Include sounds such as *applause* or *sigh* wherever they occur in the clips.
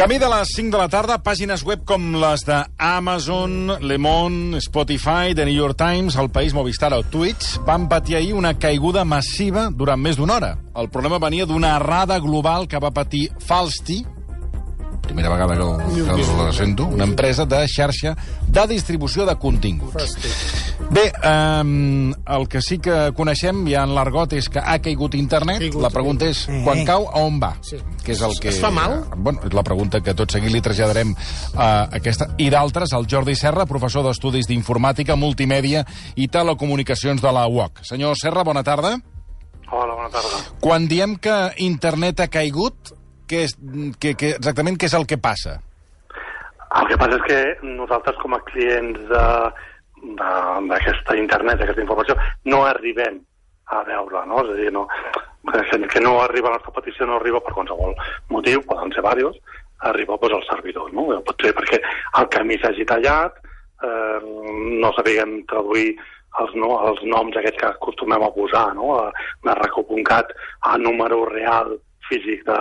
Camí de les 5 de la tarda, pàgines web com les de Amazon, Le Monde, Spotify, The New York Times, El País Movistar o Twitch van patir ahir una caiguda massiva durant més d'una hora. El problema venia d'una errada global que va patir Falsti, primera vegada que, que la sento, una empresa de xarxa de distribució de continguts. Bé, um, el que sí que coneixem ja en l'argot és que ha caigut internet. Caigut, la pregunta és, quan cau, a on va? Sí. Que és el que... Es fa mal? Bueno, és la pregunta que tot seguit li traslladarem a aquesta i d'altres al Jordi Serra, professor d'Estudis d'Informàtica, Multimèdia i Telecomunicacions de la UOC. Senyor Serra, bona tarda. Hola, bona tarda. Quan diem que internet ha caigut, què és, que, que, exactament què és el que passa? El que passa és que nosaltres com a clients d'aquesta internet, d'aquesta informació, no arribem a veure, no? És a dir, no, que, no arriba la nostra petició, no arriba per qualsevol motiu, poden ser diversos, arriba doncs, al servidor, no? Pot ser perquè el camí s'hagi tallat, eh, no sabíem traduir els, no, els noms aquests que acostumem a posar, no? A, raco.cat a número real físic de,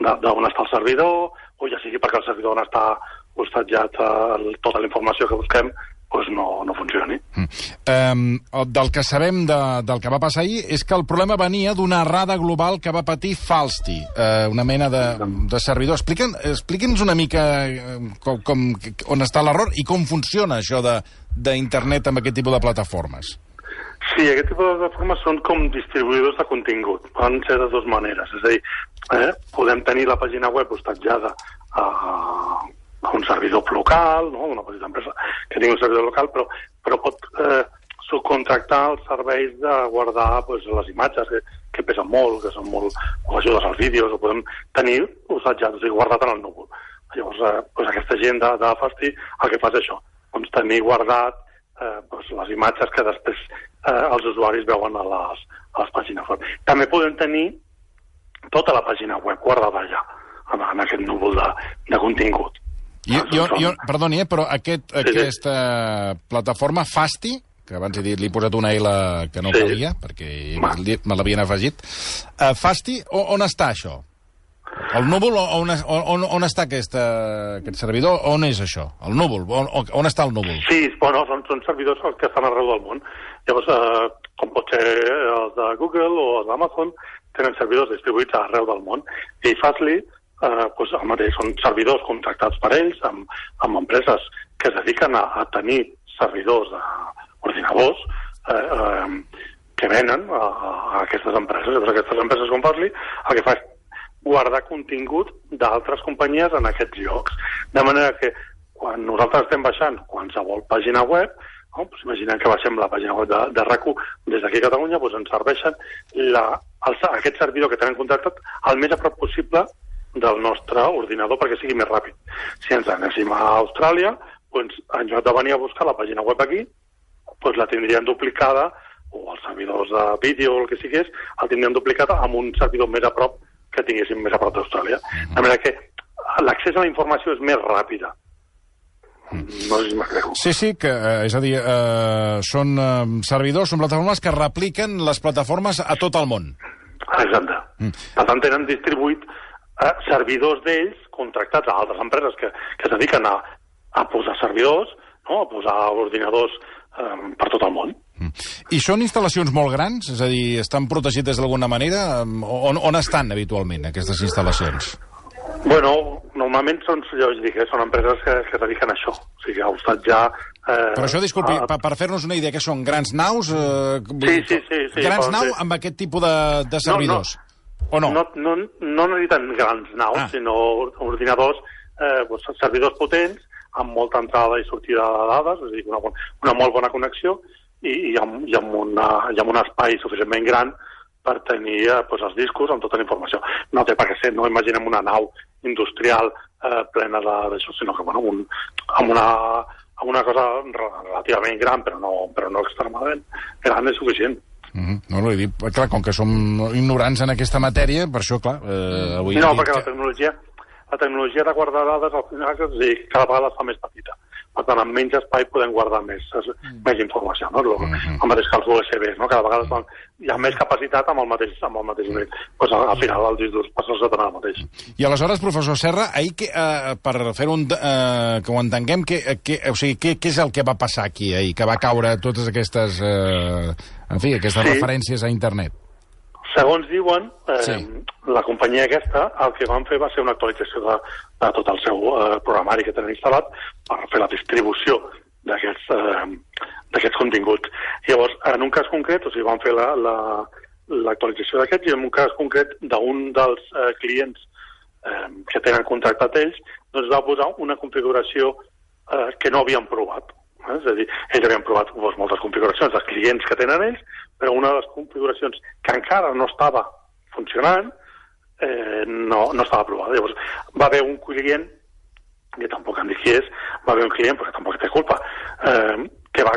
d'on està el servidor, o ja sigui perquè el servidor on està hostatjat eh, tota la informació que busquem, doncs no, no funcioni. Um, del que sabem de, del que va passar ahir és que el problema venia d'una errada global que va patir Falsti, uh, una mena de, de servidor. Expliquen, expliqui'ns una mica eh, com, com, on està l'error i com funciona això d'internet amb aquest tipus de plataformes. Sí, aquest tipus de plataformes són com distribuïdors de contingut. Poden ser de dues maneres. És a dir, eh, podem tenir la pàgina web hostatjada a, a un servidor local, no? una petita empresa que tingui un servidor local, però, però pot eh, subcontractar els serveis de guardar pues, les imatges que, que pesen molt, que són molt, o ajudes als vídeos, o podem tenir hostatjat, o sigui, guardat en el núvol. Llavors, eh, pues, aquesta gent de, de Fasti el que fa és això, doncs tenir guardat eh, doncs les imatges que després eh, els usuaris veuen a les, a les pàgines web. També podem tenir tota la pàgina web guardada allà, en, en aquest núvol de, de contingut. Jo, jo, Són- jo, perdoni, eh, però aquest, sí. aquesta plataforma Fasti, que abans he dit, li he posat una L que no Sí. calia, perquè li- me l'havien afegit. Uh, Fasti, on, on està això? El núvol, on, on, on està aquesta, aquest servidor? On és això? El núvol? On, on està el núvol? Sí, bueno, són, són servidors que estan arreu del món. Llavors, eh, com pot ser els de Google o els d'Amazon, tenen servidors distribuïts arreu del món. I Fastly, eh, doncs, el mateix, són servidors contractats per ells amb, amb empreses que es dediquen a, a tenir servidors d'ordinadors eh, eh, que venen a, a aquestes empreses. Llavors, aquestes empreses com Fastly el que fa és guardar contingut d'altres companyies en aquests llocs. De manera que quan nosaltres estem baixant qualsevol pàgina web, no? pues imaginem que baixem la pàgina web de, de RAC1 des d'aquí a Catalunya, doncs ens serveixen la, el, aquest servidor que tenen contractat el més a prop possible del nostre ordinador perquè sigui més ràpid. Si ens anéssim a Austràlia, doncs, en lloc de venir a buscar la pàgina web aquí, doncs la tindrien duplicada, o els servidors de vídeo o el que sigués, el tindrien duplicada amb un servidor més a prop que tinguéssim més a prop d'Austràlia. De manera que l'accés a la informació és més ràpida. No sé si m'explico. Sí, sí, que, eh, és a dir, eh, són eh, servidors, són plataformes que repliquen les plataformes a tot el món. Exacte. Mm. Per tant, tenen distribuït eh, servidors d'ells contractats a altres empreses que, que es dediquen a, a posar servidors, no? a posar ordinadors eh, per tot el món. I són instal·lacions molt grans? És a dir, estan protegides d'alguna manera? On, on estan habitualment aquestes instal·lacions? Bueno, normalment són, jo us dic, eh, són empreses que, que es dediquen a això. O sigui, a hostatjar... Eh, Però això, disculpi, a- per, per fer-nos una idea, que són grans naus? Eh, Sí, sí, sí, sí, Grans poden naus amb aquest tipus de, de servidors? O no? No, no, no necessiten grans naus, Ah. sinó ordinadors, eh, doncs, servidors potents, amb molta entrada i sortida de dades, és a dir, una, bon, una molt bona connexió i, i, amb, i, amb una, i amb un espai suficientment gran per tenir eh, doncs, els discos amb tota la informació. No té per què ser, no imaginem una nau industrial eh, plena de- d'això, sinó que bueno, un, amb, una, amb una cosa re- relativament gran, però no, però no extremadament gran, és suficient. Mm -hmm. No, no, he dit, clar, com que som ignorants en aquesta matèria, per això, clar, eh, avui... No, perquè la que... tecnologia, la tecnologia de guardar dades al final és dir, cada vegada es fa més petita. Per tant, amb menys espai podem guardar més, mm. més informació, no? El, mm -hmm. el mateix que els USB, no? Cada vegada mm. hi ha més capacitat amb el mateix, amb el mateix nivell. Pues, al, al final el disc dur passa a tenir el mateix. I aleshores, professor Serra, ahir, que, eh, per fer-ho eh, que ho entenguem, que, que, o sigui, què, què és el que va passar aquí ahir, que va caure totes aquestes, eh, en fi, aquestes sí. referències a internet? Segons diuen, eh, sí. la companyia aquesta el que van fer va ser una actualització de, de tot el seu eh, programari que tenen instal·lat per fer la distribució d'aquests eh, continguts. Llavors, en un cas concret, o sigui, van fer l'actualització la, la, d'aquests i en un cas concret d'un dels eh, clients eh, que tenen contractat ells, doncs va posar una configuració eh, que no havien provat. Eh? És a dir, ells havien provat doncs, moltes configuracions dels clients que tenen ells, però una de les configuracions que encara no estava funcionant eh, no, no estava aprovada. Llavors, va haver un client, que tampoc em dic qui és, va haver un client, perquè tampoc té culpa, eh, que va,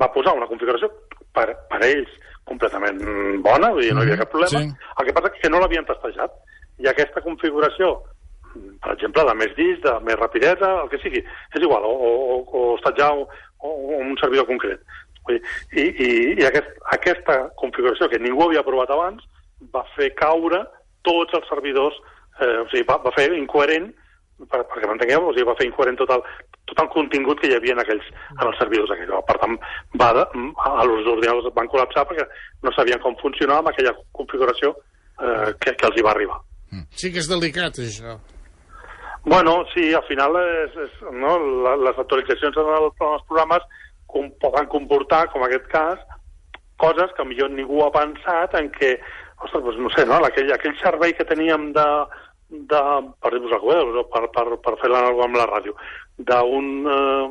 va posar una configuració per, per ells completament bona, vull dir, no hi havia cap problema. Sí. El que passa és que no l'havien testejat. I aquesta configuració, per exemple, de més disc, de més rapidesa, el que sigui, és igual, o, o, o estatjar o un servidor concret. I, i, i aquest, aquesta configuració que ningú havia provat abans va fer caure tots els servidors, eh, o sigui, va, va fer incoherent, per, perquè m'entengueu, o sigui, va fer incoherent tot el, tot el contingut que hi havia en, aquells, en els servidors aquells. Per tant, va de, els ordinadors van col·lapsar perquè no sabien com funcionava amb aquella configuració eh, que, que els hi va arribar. Sí que és delicat, això. Bueno, sí, al final és, és, no, les actualitzacions en, el, en els programes com, poden comportar, com aquest cas, coses que millor ningú ha pensat en què, ostres, doncs no sé, no? Aquell, aquell servei que teníem de, de per dir-vos alguna cosa, per, per, per fer alguna amb la ràdio, d'un eh,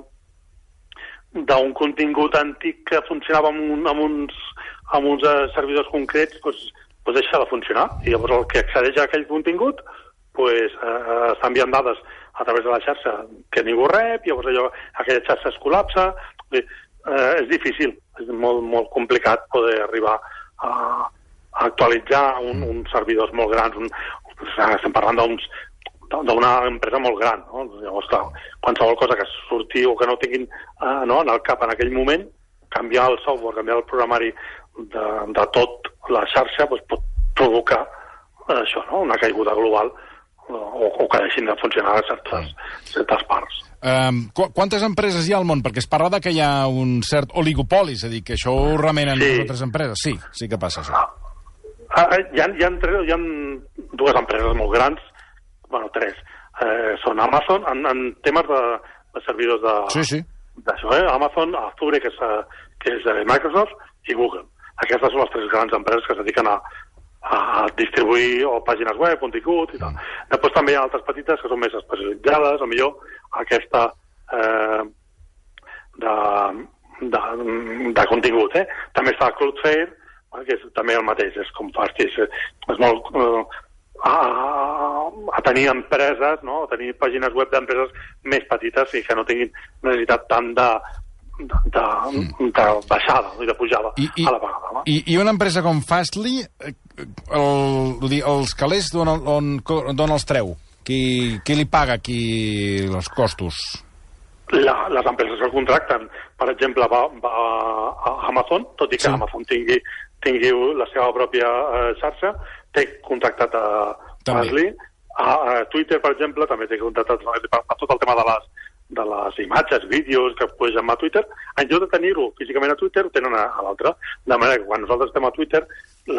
d'un contingut antic que funcionava amb, un, amb uns, amb uns eh, servidors concrets, doncs, doncs deixa de funcionar. I llavors el que accedeix a aquell contingut pues, eh, està enviant dades a través de la xarxa que ningú rep, llavors allò, aquella xarxa es col·lapsa, eh, és difícil, és molt, molt complicat poder arribar a, a actualitzar un, mm. uns servidors molt grans. Un, estem parlant d'uns d'una empresa molt gran, no? Llavors, clar, qualsevol cosa que surti o que no tinguin eh, no, en el cap en aquell moment, canviar el software, canviar el programari de, de tot la xarxa doncs pot provocar eh, això, no? una caiguda global o, o que deixin de funcionar certes, certes parts. Um, qu quantes empreses hi ha al món? Perquè es parla de que hi ha un cert oligopoli, és a dir, que això ho remenen sí. altres empreses. Sí, sí que passa això. Ah, ah, hi, ha, hi, ha hi ha dues empreses molt grans, bueno, tres. Eh, són Amazon, en, en temes de, de servidors de... Sí, sí. D'això, eh? Amazon, Azure, que és, eh, que és de Microsoft, i Google. Aquestes són les tres grans empreses que es dediquen a, a distribuir o pàgines web, contingut i tal. Després també hi ha altres petites que són més especialitzades, o millor aquesta eh, de, de, de contingut. Eh? També està Cloudflare, que és també el mateix, és com fas, és, és molt... Eh, a, a tenir empreses, no? a tenir pàgines web d'empreses més petites i que no tinguin necessitat tant de, de, de, mm. baixada i de pujada I, i, a la vegada. No? I, I una empresa com Fastly, eh, el, els calés d'on on, on els treu? Qui, qui li paga aquí els costos? La, les empreses que el contracten. Per exemple, va, va a Amazon, tot i que sí. Amazon tingui, tingui la seva pròpia eh, xarxa, té contractat a Fastly. A, a Twitter, per exemple, també té contractat a, a tot el tema de les, de les imatges, vídeos que pugen a Twitter, en lloc de tenir-ho físicament a Twitter, ho tenen a, a l'altre. De manera que quan nosaltres estem a Twitter,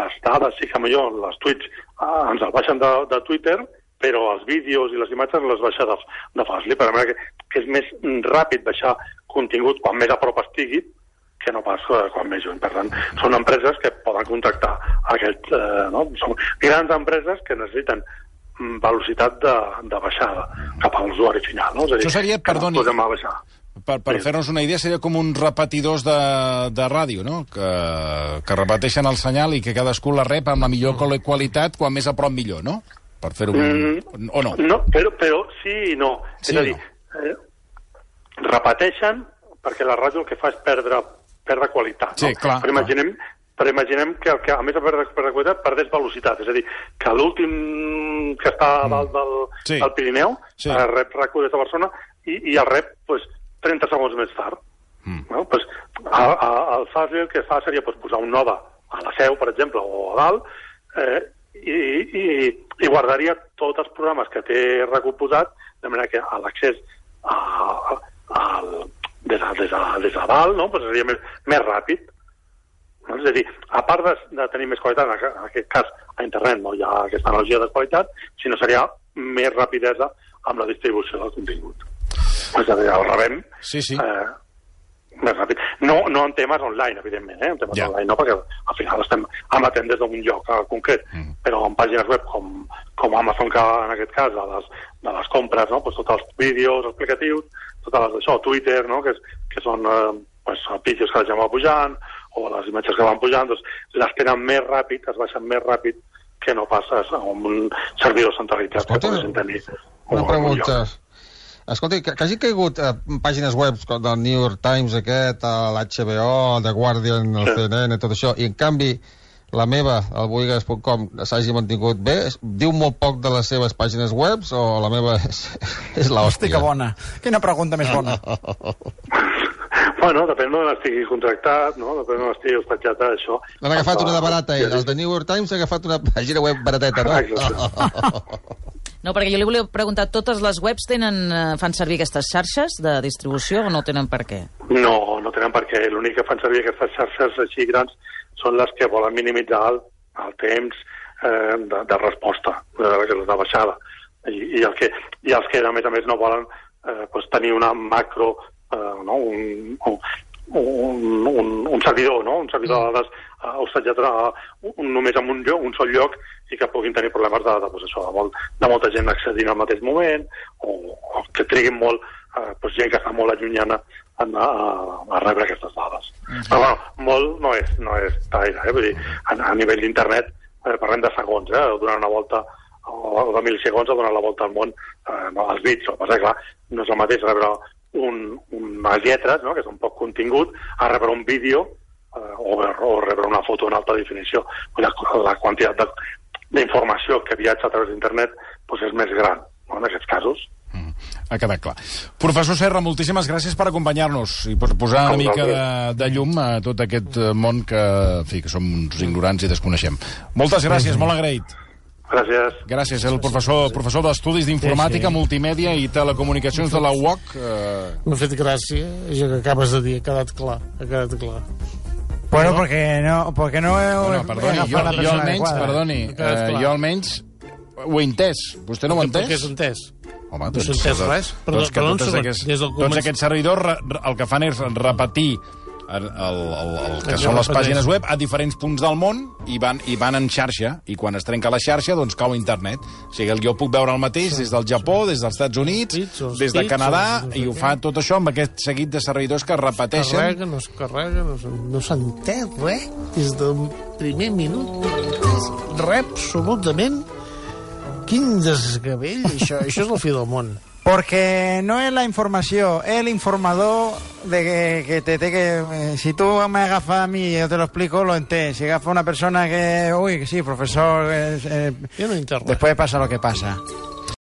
les dades, sí que millor, les tuits eh, ens el baixen de, de Twitter, però els vídeos i les imatges les baixa de, de Fastly, per manera que, que és més ràpid baixar contingut quan més a prop estigui que no pas eh, quan més lluny. Per tant, són empreses que poden contractar aquest... Eh, no? Són grans empreses que necessiten velocitat de, de baixada cap a l'usuari final. No? És a dir, Això seria, perdoni, no per, per sí. fer-nos una idea, seria com uns repetidors de, de ràdio, no? Que, que repeteixen el senyal i que cadascú la rep amb la millor qualitat, quan més a prop millor, no? Per fer-ho... Mm, o no? No, però, però sí i no. Sí és a dir, no. eh, repeteixen perquè la ràdio el que fa és perdre, perdre qualitat. Sí, no? clar. Però imaginem, clar però imaginem que, que a més de perdre, qualitat, perdés velocitat. És a dir, que l'últim que està a dalt del, sí. del Pirineu, sí. a rep RAC1 des de Barcelona, i, i el rep pues, 30 segons més tard. Mm. No? Pues, a, a, el Fastly el que fa seria pues, posar un node a la seu, per exemple, o a dalt, eh, i, i, i guardaria tots els programes que té recomposat, de manera que l'accés a, a, a, des, de, des, de, des de dalt no? pues seria més, més ràpid. No? És a dir, a part de, de tenir més qualitat, en aquest cas a internet no hi ha aquesta analogia de qualitat, sinó seria més rapidesa amb la distribució del contingut. És a dir, el rebem sí, sí. Eh, més ràpid. No, no en temes online, evidentment, eh? en temes Ja. online no, perquè al final estem emetent des d'un lloc concret, Mm. però en pàgines web com, com Amazon, que en aquest cas de les, de les compres, no? pues tots els vídeos explicatius, totes les d'això, Twitter, no? que, que són eh, pues, vídeos que la gent va pujant, o les imatges que van pujant, doncs les tenen més ràpid, es baixen més ràpid que no passes a un servidor centralitzat que Escolta, poguessin tenir Una un- un pregunta. Escolta, que, que hagi caigut a pàgines web del New York Times aquest, a l'HBO, el The Guardian, el Sí. CNN, tot això, i en canvi la meva, el boigues.com, s'hagi mantingut bé, es- diu molt poc de les seves pàgines web o la meva *laughs* és, és l'hòstia? que bona. Quina pregunta més bona. *laughs* Bueno, depèn d'on estigui contractat, no? depèn d'on estigui hostatjat, això. L'han agafat una de barata, ell. Sí, Els de New York Times han agafat una pàgina web barateta, no? Exacte. No, perquè jo li volia preguntar, totes les webs tenen, eh, fan servir aquestes xarxes de distribució o no tenen per què? No, no tenen per què. L'únic que fan servir aquestes xarxes així grans són les que volen minimitzar el, el temps eh, de, de resposta, de, de baixada. I, i, el que, I els que, a més a més, no volen eh, pues, tenir una macro, eh, no? un, un, un, un, servidor, no? un servidor de dades eh, hostatjat a, un, només en un, lloc, un sol lloc i que puguin tenir problemes de, de, pues, això, de, molt, de molta gent accedint al mateix moment o, o que triguin molt eh, pues, gent que està molt allunyana a, a, a rebre aquestes dades. Però bueno, molt no és, no és gaire, eh? Vull dir, a, a nivell d'internet eh, parlem de segons, eh? Donar una volta o de milisegons a donar la volta al món eh, no, als bits. El que passa és que, clar, no és el mateix rebre un, unes lletres, no? que és un poc contingut, a rebre un vídeo eh, o, o rebre una foto en alta definició. La, la quantitat de- d'informació que viatja a través d'internet doncs és més gran, no? en aquests casos. Ha quedat clar. Professor Serra, moltíssimes gràcies per acompanyar-nos i per posar una mica de, de llum a tot aquest eh, món que, en fi, que som uns ignorants i desconeixem. Moltes gràcies, molt agraït. Gràcies. Gràcies, el professor, professor d'Estudis d'Informàtica, Sí, sí. Multimèdia i Telecomunicacions de la UOC. Eh, M'ha fet gràcia, això que acabes de dir, ha quedat clar, ha quedat clar. Bueno, porque no, porque no he bueno, perdoni, jo, la jo persona almenys, adequada. perdoni, eh, jo almenys ho he entès. Vostè no ho ha entès? has entès? Home, No s'ha entès res. Perdó, doncs que segon. aquests, Des del tots aquests servidors el que fan és repetir el, el, el, que són les pàgines web a diferents punts del món i van, i van en xarxa. I quan es trenca la xarxa, doncs cau internet. O sigui, jo puc veure el mateix des del Japó, des dels Estats Units, des de Canadà, i ho fa tot això amb aquest seguit de servidors que repeteixen. Carrega, no es carrega, no, no s'ha entès res des del primer minut. Res, absolutament. Quin desgavell, això, això és el fi del món. Porque no es la información, es el informador de que, que te, te que eh, si tú me agafas a mí y yo te lo explico, lo entiendes. Si agafa una persona que, uy, que sí, profesor, eh, eh, no después pasa lo que pasa.